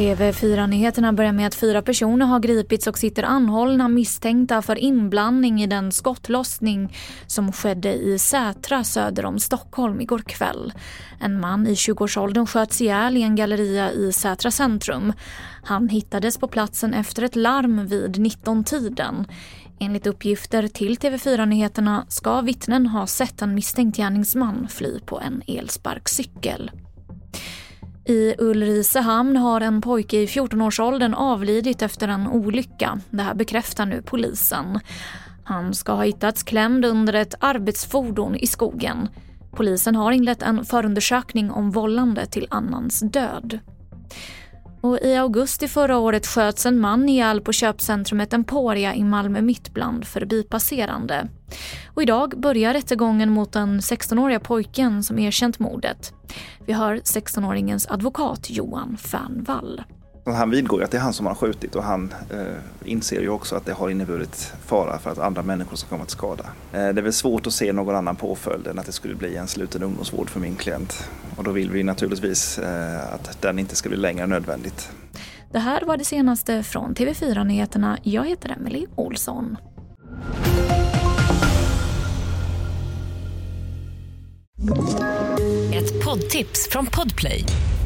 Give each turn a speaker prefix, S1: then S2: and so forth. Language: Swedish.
S1: TV4-nyheterna börjar med att fyra personer har gripits och sitter anhållna misstänkta för inblandning i den skottlossning som skedde i Sätra söder om Stockholm igår kväll. En man i 20-årsåldern sköts ihjäl i en galleria i Sätra centrum. Han hittades på platsen efter ett larm vid 19-tiden. Enligt uppgifter till TV4-nyheterna ska vittnen ha sett en misstänkt gärningsman fly på en elsparkcykel. I Ulricehamn har en pojke i 14-årsåldern avlidit efter en olycka. Det här bekräftar nu polisen. Han ska ha hittats klämd under ett arbetsfordon i skogen. Polisen har inlett en förundersökning om vållande till annans död. Och I augusti förra året sköts en man ihjäl på köpcentrumet Emporia i Malmö mitt bland förbipasserande. Och idag börjar rättegången mot den 16-åriga pojken som erkänt mordet. Vi hör 16-åringens advokat Johan Fernvall.
S2: Han vidgår att det är han som har skjutit och han eh, inser ju också att det har inneburit fara för att andra människor ska komma till skada. Eh, det är väl svårt att se någon annan påföljd än att det skulle bli en sluten ungdomsvård för min klient. Och då vill vi naturligtvis eh, att den inte ska bli längre än nödvändigt.
S1: Det här var det senaste från TV4 Nyheterna. Jag heter Emily Olsson.
S3: Ett poddtips från Podplay.